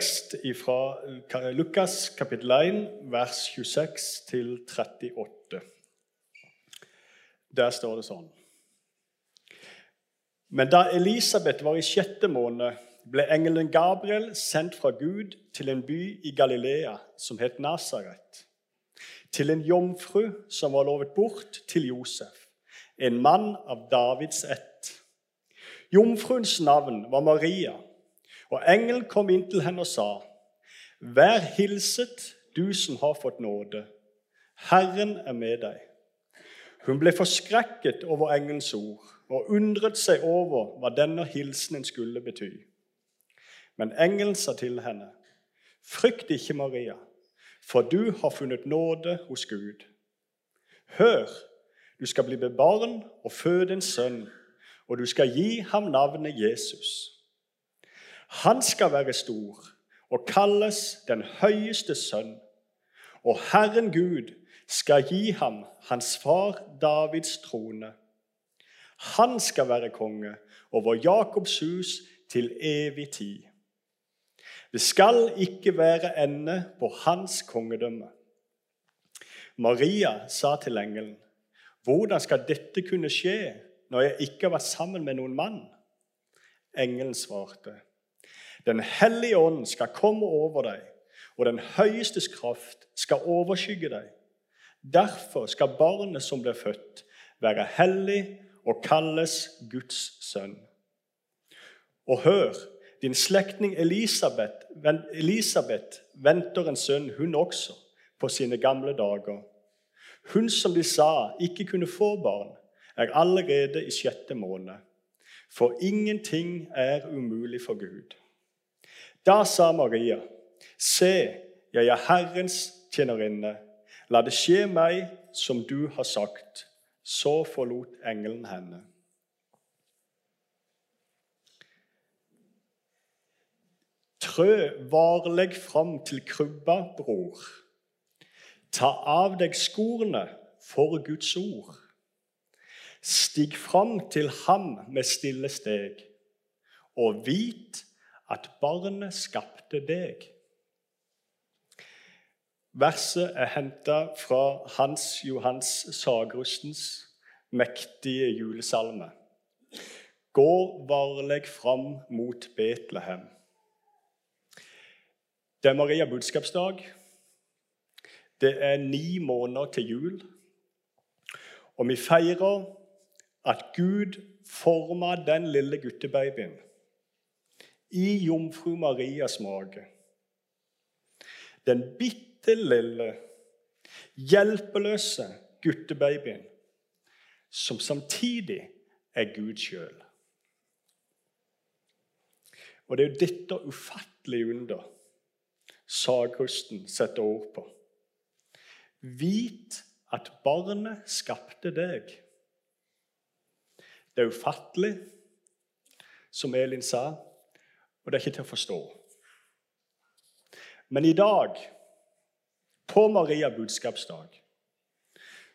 tekst fra Lukas kapittel 1, vers 26 til 38. Der står det sånn Men da Elisabeth var i sjette måned, ble engelen Gabriel sendt fra Gud til en by i Galilea som het Nasaret, til en jomfru som var lovet bort til Josef, en mann av Davids ett. Jomfruens navn var Maria. Og engelen kom inn til henne og sa, Vær hilset, du som har fått nåde. Herren er med deg. Hun ble forskrekket over engelens ord og undret seg over hva denne hilsenen skulle bety. Men engelen sa til henne, Frykt ikke, Maria, for du har funnet nåde hos Gud. Hør, du skal bli med barn og føde en sønn, og du skal gi ham navnet Jesus. Han skal være stor og kalles den høyeste sønn. Og Herren Gud skal gi ham hans far Davids trone. Han skal være konge over Jakobs hus til evig tid. Det skal ikke være ende på hans kongedømme. Maria sa til engelen, 'Hvordan skal dette kunne skje når jeg ikke har vært sammen med noen mann?' Engelen svarte, den hellige ånd skal komme over deg, og den høyestes kraft skal overskygge deg. Derfor skal barnet som blir født, være hellig og kalles Guds sønn. Og hør, din slektning Elisabeth, Elisabeth venter en sønn, hun også, på sine gamle dager. Hun som de sa ikke kunne få barn, er allerede i sjette måned. For ingenting er umulig for Gud. Da sa Maria, Se, jeg er Herrens tjenerinne. La det skje meg som du har sagt. Så forlot engelen henne. Trø varleg fram til krybba, bror. Ta av deg skorene for Guds ord. Stig fram til ham med stille steg, og vit at barnet skapte deg. Verset er henta fra Hans Johans Sagrustens mektige julesalme. Gå varleg fram mot Betlehem. Det er Maria budskapsdag. Det er ni måneder til jul. Og vi feirer at Gud forma den lille guttebabyen i jomfru Marias mage. Den bitte lille, hjelpeløse guttebabyen som samtidig er Gud sjøl. Og det er jo dette ufattelige under sagrusten setter ord på. Vit at barnet skapte deg. Det er ufattelig, som Elin sa og det er ikke til å forstå. Men i dag, på Maria budskapsdag,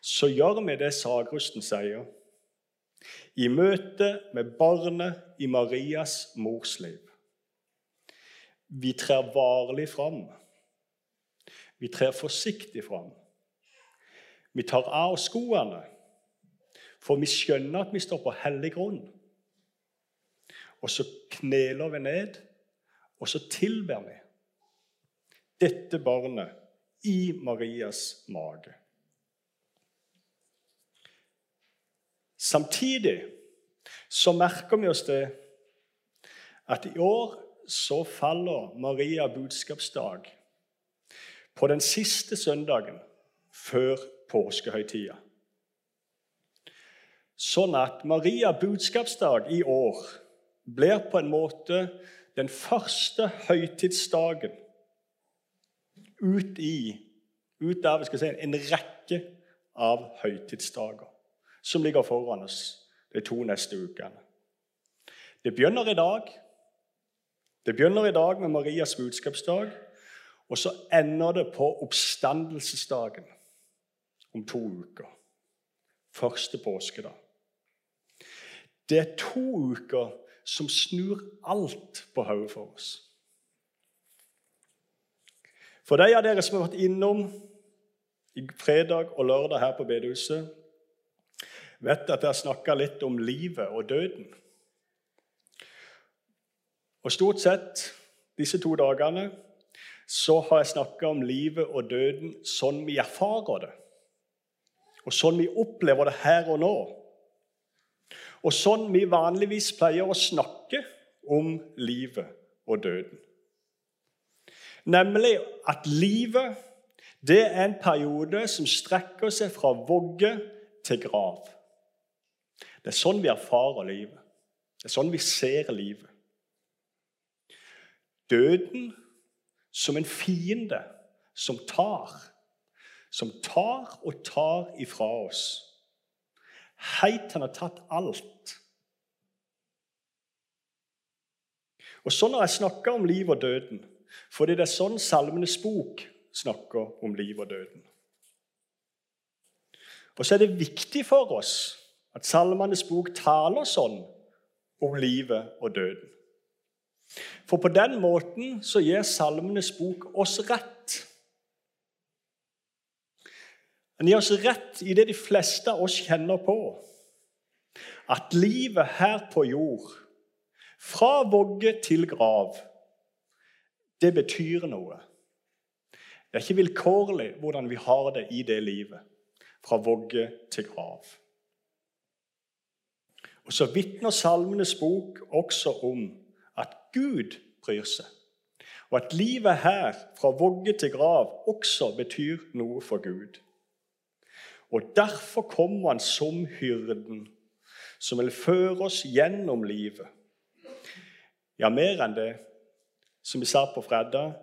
så gjør vi det sagrusten sier. I møte med barnet i Marias mors liv. Vi trer varlig fram. Vi trer forsiktig fram. Vi tar av oss skoene, for vi skjønner at vi står på hellig grunn. Og så kneler vi ned, og så tilber vi dette barnet i Marias mage. Samtidig så merker vi oss det at i år så faller Maria budskapsdag på den siste søndagen før påskehøytida. Sånn at Maria budskapsdag i år blir på en måte den første høytidsdagen ut, i, ut av si, en rekke av høytidsdager som ligger foran oss de to neste ukene. Det begynner i dag. Det begynner i dag med Marias budskapsdag, og så ender det på oppstandelsesdagen om to uker. Første påskedag. Det er to uker som snur alt på hodet for oss. For de av dere som har vært innom i fredag og lørdag her på bedehuset, vet at jeg har snakka litt om livet og døden. Og stort sett disse to dagene så har jeg snakka om livet og døden sånn vi erfarer det. Og sånn vi opplever det her og nå. Og sånn vi vanligvis pleier å snakke om livet og døden. Nemlig at livet det er en periode som strekker seg fra vogge til grav. Det er sånn vi erfarer livet. Det er sånn vi ser livet. Døden som en fiende som tar. Som tar og tar ifra oss. Helt til han har tatt alt. Og Sånn har jeg snakka om liv og døden, fordi det er sånn Salmenes bok snakker om liv og døden. Og så er det viktig for oss at Salmenes bok taler sånn om livet og døden. For på den måten så gir Salmenes bok oss rett. Den gir oss rett i det de fleste av oss kjenner på. At livet her på jord, fra vogge til grav, det betyr noe. Det er ikke vilkårlig hvordan vi har det i det livet, fra vogge til grav. Og Så vitner Salmenes bok også om at Gud bryr seg, og at livet her, fra vogge til grav, også betyr noe for Gud. Og Derfor kommer han som hyrden, som vil føre oss gjennom livet. Ja, mer enn det, som vi sa på fredag,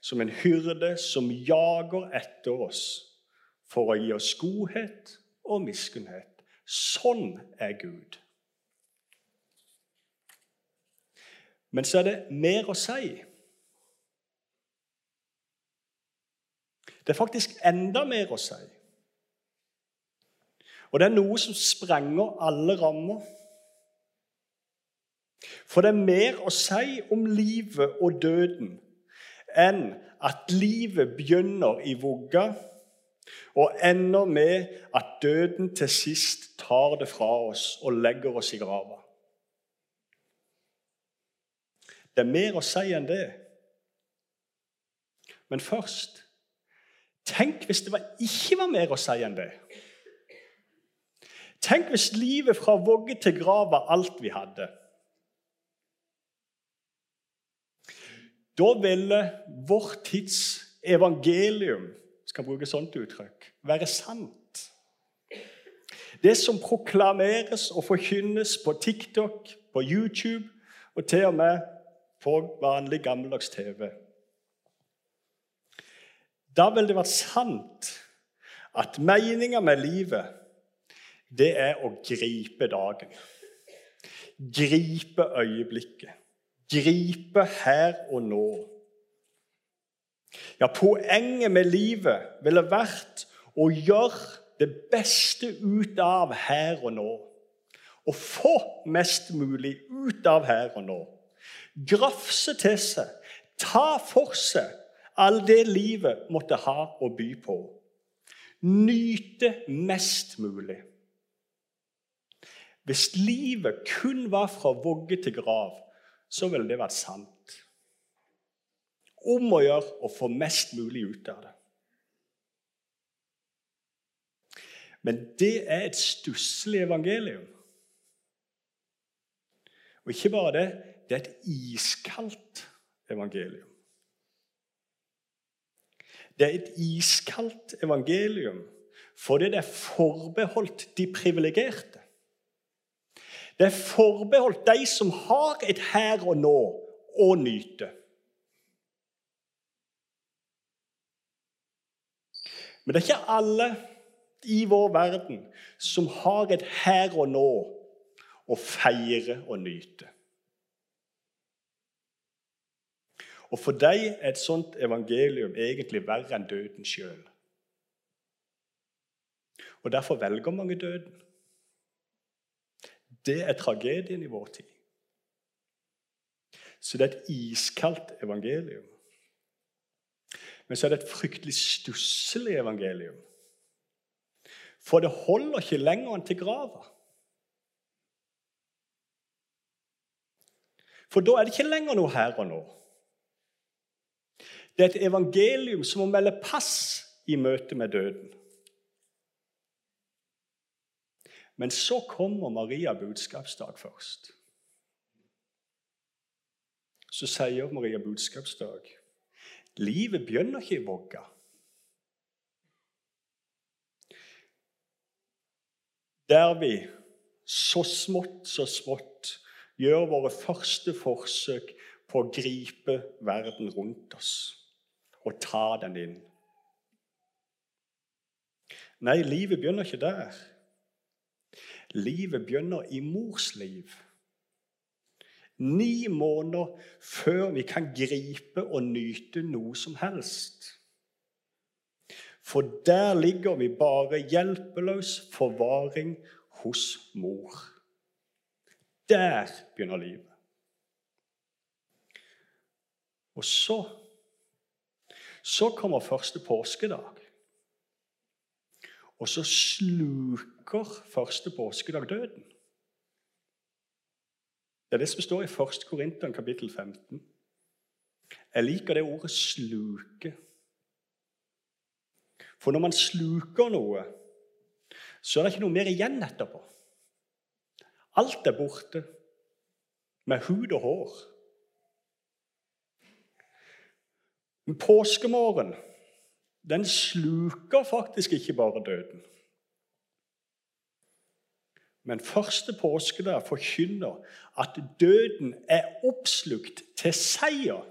som en hyrde som jager etter oss for å gi oss godhet og miskunnhet. Sånn er Gud. Men så er det mer å si. Det er faktisk enda mer å si. Og det er noe som sprenger alle rammer. For det er mer å si om livet og døden enn at livet begynner i vugga og ender med at døden til sist tar det fra oss og legger oss i grava. Det er mer å si enn det. Men først Tenk hvis det ikke var mer å si enn det. Tenk hvis livet fra vogge til grav var alt vi hadde. Da ville vår tids evangelium skal bruke sånt uttrykk, være sant. Det som proklameres og forkynnes på TikTok, på YouTube og til og med på vanlig, gammeldags TV. Da ville det vært sant at meninga med livet, det er å gripe dagen. Gripe øyeblikket. Gripe her og nå. Ja, poenget med livet ville vært å gjøre det beste ut av her og nå. Å få mest mulig ut av her og nå grafse til seg, ta for seg all det livet måtte ha å by på. Nyte mest mulig. Hvis livet kun var fra vogge til grav, så ville det vært sant. Om å gjøre å få mest mulig ut av det. Men det er et stusslig evangelium. Og ikke bare det, det er et iskaldt evangelium. Det er et iskaldt evangelium fordi det er forbeholdt de privilegerte. Det er forbeholdt de som har et her og nå å nyte. Men det er ikke alle i vår verden som har et her og nå å feire og nyte. Og for dem er et sånt evangelium egentlig verre enn døden sjøl. Og derfor velger mange døden. Det er tragedien i vår tid. Så det er et iskaldt evangelium. Men så er det et fryktelig stusslig evangelium. For det holder ikke lenger enn til grava. For da er det ikke lenger noe her og nå. Det er et evangelium som må melde pass i møte med døden. Men så kommer Maria budskapsdag først. Så sier Maria budskapsdag livet begynner ikke i vogga. Der vi så smått, så smått gjør våre første forsøk på å gripe verden rundt oss og ta den inn. Nei, livet begynner ikke der. Livet begynner i mors liv. Ni måneder før vi kan gripe og nyte noe som helst. For der ligger vi bare hjelpeløs forvaring hos mor. Der begynner livet. Og så Så kommer første påskedag. Og så sluker første påskedag døden. Det er det som står i 1. Korinteren kapittel 15. Jeg liker det ordet 'sluke'. For når man sluker noe, så er det ikke noe mer igjen etterpå. Alt er borte, med hud og hår. Påskemorgen den sluker faktisk ikke bare døden. Men første påskedag forkynner at døden er oppslukt til seier.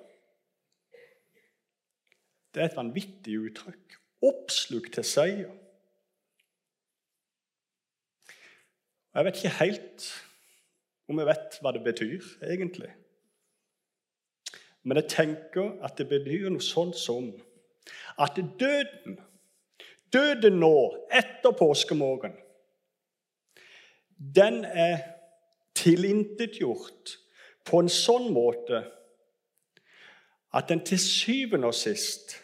Det er et vanvittig uttrykk. Oppslukt til seier. Jeg vet ikke helt om jeg vet hva det betyr, egentlig. Men jeg tenker at det betyr noe sånt som at døden, døden nå, etter påskemorgen, den er tilintetgjort på en sånn måte at den til syvende og sist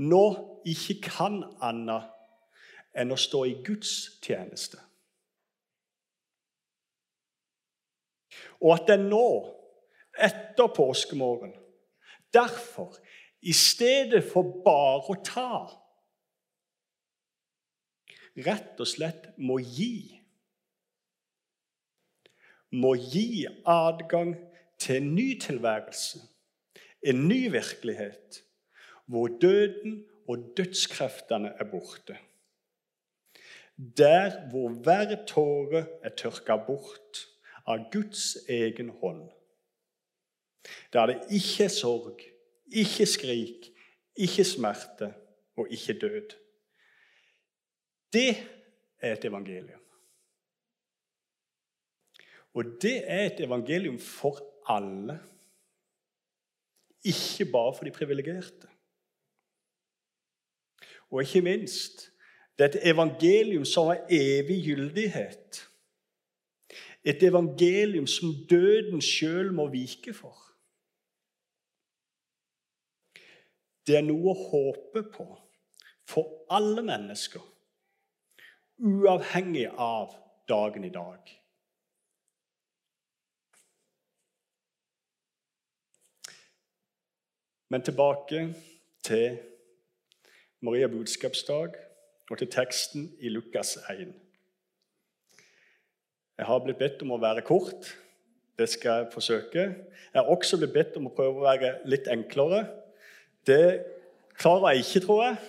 nå ikke kan annet enn å stå i Guds tjeneste. Og at den nå, etter påskemorgen, derfor, i stedet for bare å ta, rett og slett må gi Må gi adgang til en ny tilværelse, en ny virkelighet, hvor døden og dødskreftene er borte. Der hvor hver tåre er tørka bort av Guds egen hånd. Der det ikke er sorg, ikke skrik, ikke smerte og ikke død. Det er et evangelium. Og det er et evangelium for alle, ikke bare for de privilegerte. Og ikke minst det er et evangelium som har evig gyldighet. Et evangelium som døden sjøl må vike for. Det er noe å håpe på for alle mennesker, uavhengig av dagen i dag. Men tilbake til Maria budskapsdag og til teksten i Lukas 1. Jeg har blitt bedt om å være kort. Det skal jeg forsøke. Jeg har også blitt bedt om å prøve å være litt enklere. Det klarer jeg ikke, tror jeg.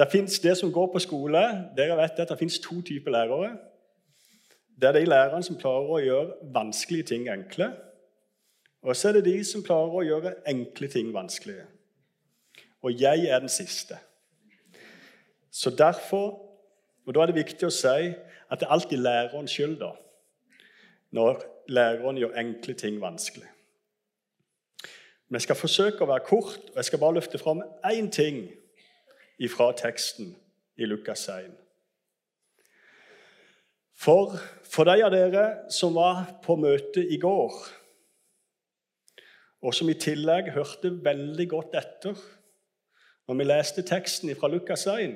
Det fins det som går på skole. Dere vet at det fins to typer lærere. Det er de lærerne som klarer å gjøre vanskelige ting enkle. Og så er det de som klarer å gjøre enkle ting vanskelige. Og jeg er den siste. Så derfor, og Da er det viktig å si at det er alltid lærerens skyld. da når læreren gjør enkle ting vanskelig. Men jeg skal forsøke å være kort, og jeg skal bare løfte fram én ting fra teksten i Lukas 1. For, for de av dere som var på møte i går, og som i tillegg hørte veldig godt etter, Når vi leste teksten fra Lukas 1,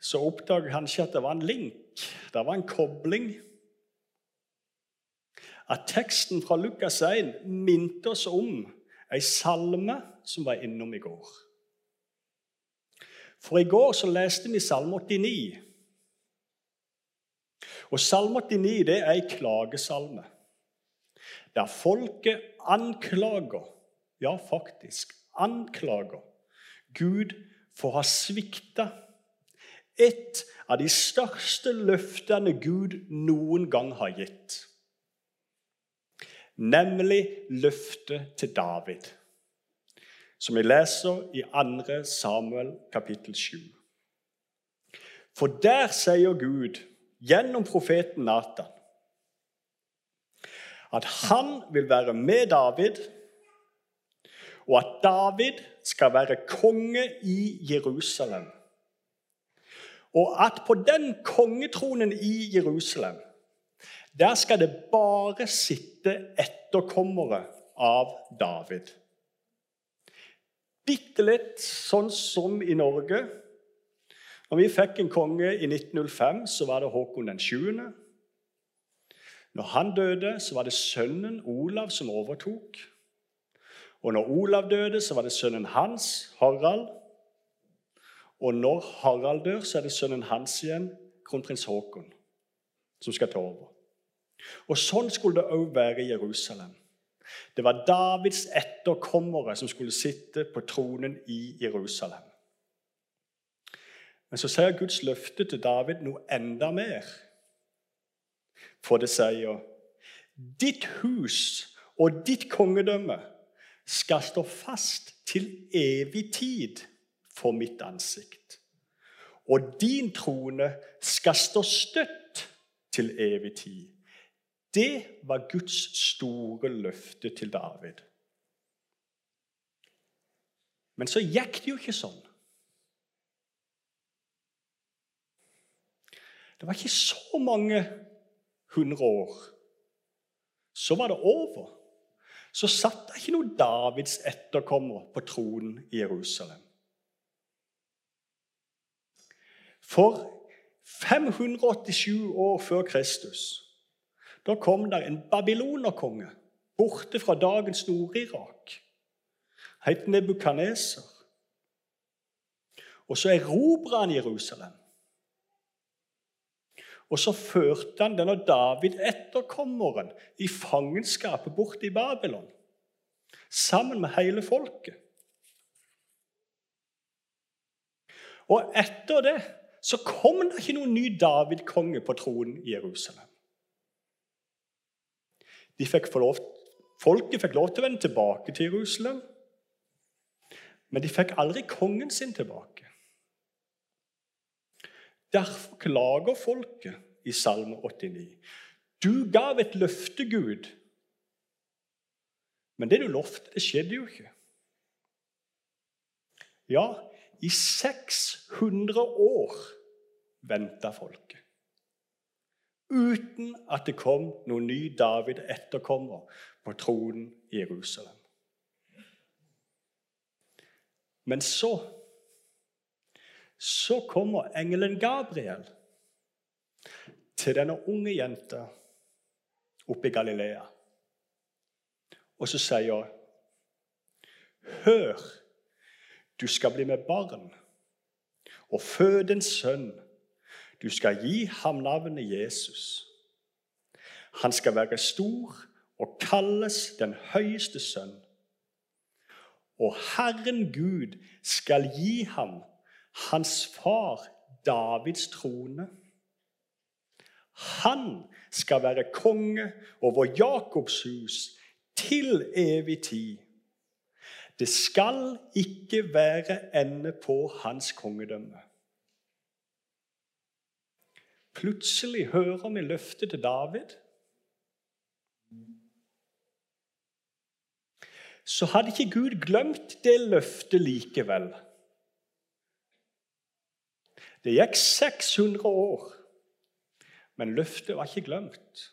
så oppdaget han ikke at det var en link, det var en kobling. At teksten fra Lukas 1 minte oss om ei salme som var innom i går. For i går så leste vi Salme 89. Og Salme 89 det er ei klagesalme. Der folket anklager, ja, faktisk anklager, Gud for å ha svikta et av de største løftene Gud noen gang har gitt. Nemlig løftet til David, som vi leser i 2. Samuel kapittel 7. For der sier Gud gjennom profeten Natan at han vil være med David, og at David skal være konge i Jerusalem. Og at på den kongetronen i Jerusalem der skal det bare sitte etterkommere av David. Bitte litt sånn som i Norge. Når vi fikk en konge i 1905, så var det Håkon den 7. Når han døde, så var det sønnen Olav som overtok. Og når Olav døde, så var det sønnen hans, Harald. Og når Harald dør, så er det sønnen hans igjen, kronprins Haakon, som skal ta over. Og Sånn skulle det òg være i Jerusalem. Det var Davids etterkommere som skulle sitte på tronen i Jerusalem. Men så sier Guds løfte til David noe enda mer. For det sier Ditt hus og ditt kongedømme skal stå fast til evig tid for mitt ansikt. Og din trone skal stå støtt til evig tid. Det var Guds store løfte til David. Men så gikk det jo ikke sånn. Det var ikke så mange hundre år. Så var det over. Så satt det ikke noen Davids etterkommer på tronen i Jerusalem. For 587 år før Kristus da kom der en babylonerkonge borte fra dagens Nord-Irak. Het Nebukaneser. Og så erobra han Jerusalem. Og så førte han denne David, etterkommeren, i fangenskapet bort i Babylon. Sammen med hele folket. Og etter det så kom det ikke noen ny David-konge på tronen i Jerusalem. Fikk lov, folket fikk lov til å vende tilbake til Jerusalem, men de fikk aldri kongen sin tilbake. Derfor klager folket i Salme 89. Du gav et løfte, Gud, men det du lovte, det skjedde jo ikke. Ja, i 600 år venta folket. Uten at det kom noen ny David etterkommer på tronen i Jerusalem. Men så så kommer engelen Gabriel til denne unge jenta oppe i Galilea. Og så sier hun, 'Hør' Du skal bli med barn og føde en sønn. Du skal gi ham navnet Jesus. Han skal være stor og kalles den høyeste sønn. Og Herren Gud skal gi ham hans far Davids trone. Han skal være konge over Jakobs hus til evig tid. Det skal ikke være ende på hans kongedømme. Plutselig hører vi løftet til David. Så hadde ikke Gud glemt det løftet likevel. Det gikk 600 år, men løftet var ikke glemt.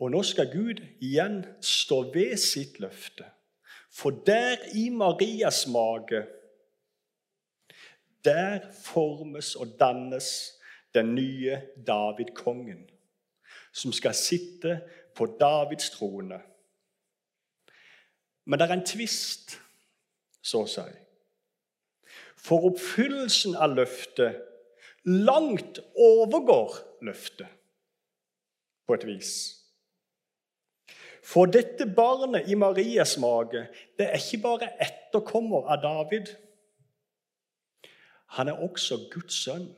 Og nå skal Gud igjen stå ved sitt løfte. For der i Marias mage, der formes og dannes den nye David-kongen, som skal sitte på Davids trone. Men det er en tvist, så å si. For oppfyllelsen av løftet langt overgår løftet, på et vis. For dette barnet i Marias mage det er ikke bare etterkommer av David. Han er også Guds sønn.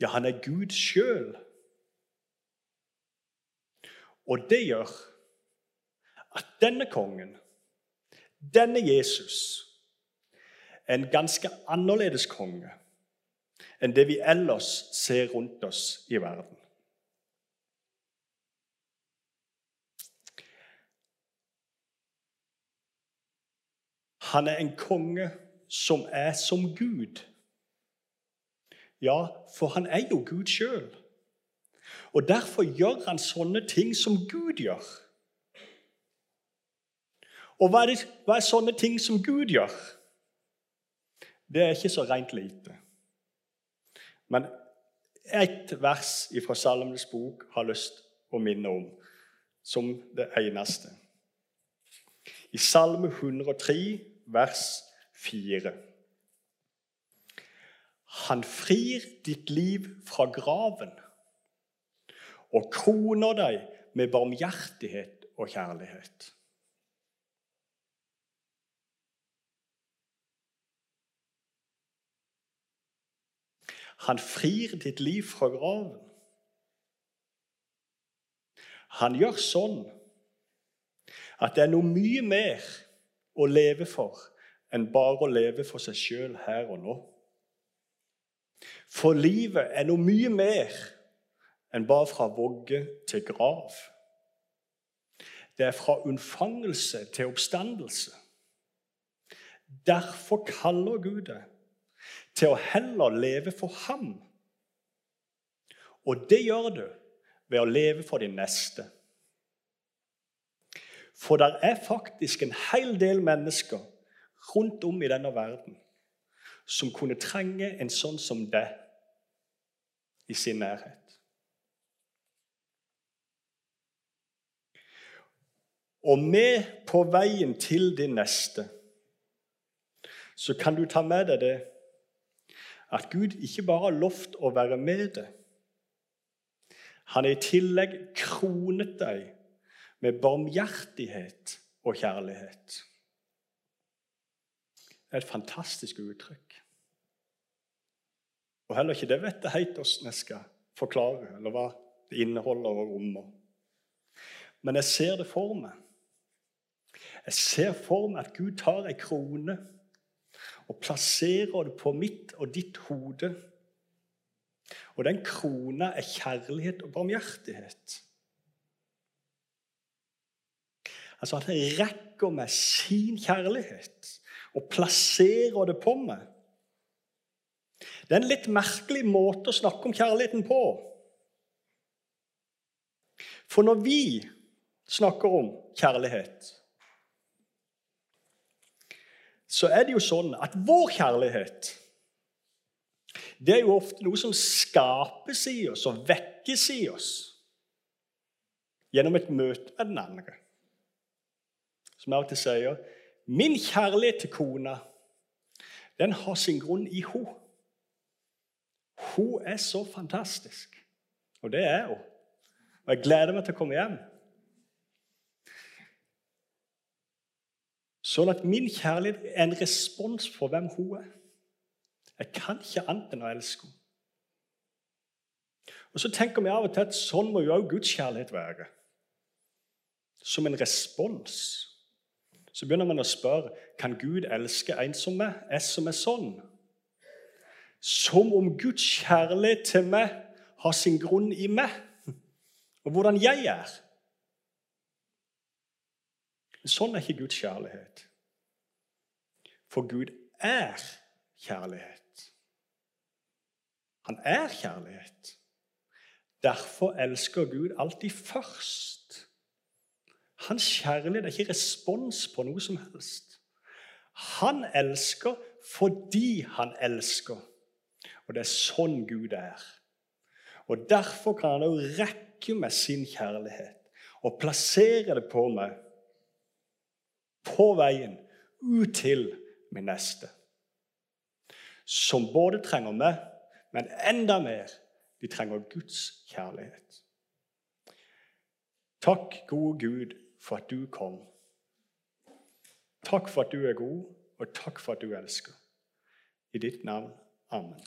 Ja, han er Gud sjøl. Og det gjør at denne kongen, denne Jesus, en ganske annerledes konge enn det vi ellers ser rundt oss i verden. Han er en konge som er som Gud. Ja, for han er jo Gud sjøl. Og derfor gjør han sånne ting som Gud gjør. Og hva er, det, hva er sånne ting som Gud gjør? Det er ikke så rent lite. Men ett vers fra Salmenes bok har lyst å minne om som det eneste. I Salme 103, vers 4. Han frir ditt liv fra graven og kroner deg med barmhjertighet og kjærlighet. Han frir ditt liv fra graven. Han gjør sånn at det er noe mye mer å leve for enn bare å leve for seg sjøl her og nå. For livet er noe mye mer enn bare fra vogge til grav. Det er fra unnfangelse til oppstandelse. Derfor kaller Gud det til å heller leve for ham. Og det gjør du ved å leve for din neste. For det er faktisk en hel del mennesker rundt om i denne verden som kunne trenge en sånn som deg i sin nærhet. Og med på veien til din neste så kan du ta med deg det at Gud ikke bare har lovt å være med deg. Han har i tillegg kronet deg med barmhjertighet og kjærlighet. Det er et fantastisk uttrykk. Og heller ikke det vet jeg helt hvordan jeg skal forklare, eller hva det inneholder og rommer. Men jeg ser det for meg. Jeg ser for meg at Gud tar ei krone og plasserer det på mitt og ditt hode. Og den krona er kjærlighet og barmhjertighet. Altså at han rekker meg sin kjærlighet og plasserer det på meg. Det er en litt merkelig måte å snakke om kjærligheten på. For når vi snakker om kjærlighet, så er det jo sånn at vår kjærlighet det er jo ofte noe som skapes i oss og vekkes i oss gjennom et møte med den andre. Som jeg alltid sier Min kjærlighet til kona den har sin grunn i henne. Hun er så fantastisk. Og det er hun. Og jeg gleder meg til å komme hjem. Sånn at min kjærlighet er en respons på hvem hun er. Jeg kan ikke annet enn å elske henne. Og Så tenker vi av og til at sånn må jo også Guds kjærlighet være. Som en respons. Så begynner man å spørre kan Gud elske en som meg, jeg som er sånn. Som om Guds kjærlighet til meg har sin grunn i meg og hvordan jeg er. Sånn er ikke Guds kjærlighet. For Gud er kjærlighet. Han er kjærlighet. Derfor elsker Gud alltid først. Hans kjærlighet er ikke respons på noe som helst. Han elsker fordi han elsker. Og det er sånn Gud er. Og Derfor kan han òg rekke med sin kjærlighet og plassere det på meg på veien ut til min neste. Som både trenger meg, men enda mer de trenger Guds kjærlighet. Takk, gode Gud, for at du kom. Takk for at du er god, og takk for at du elsker. I ditt navn. Amen.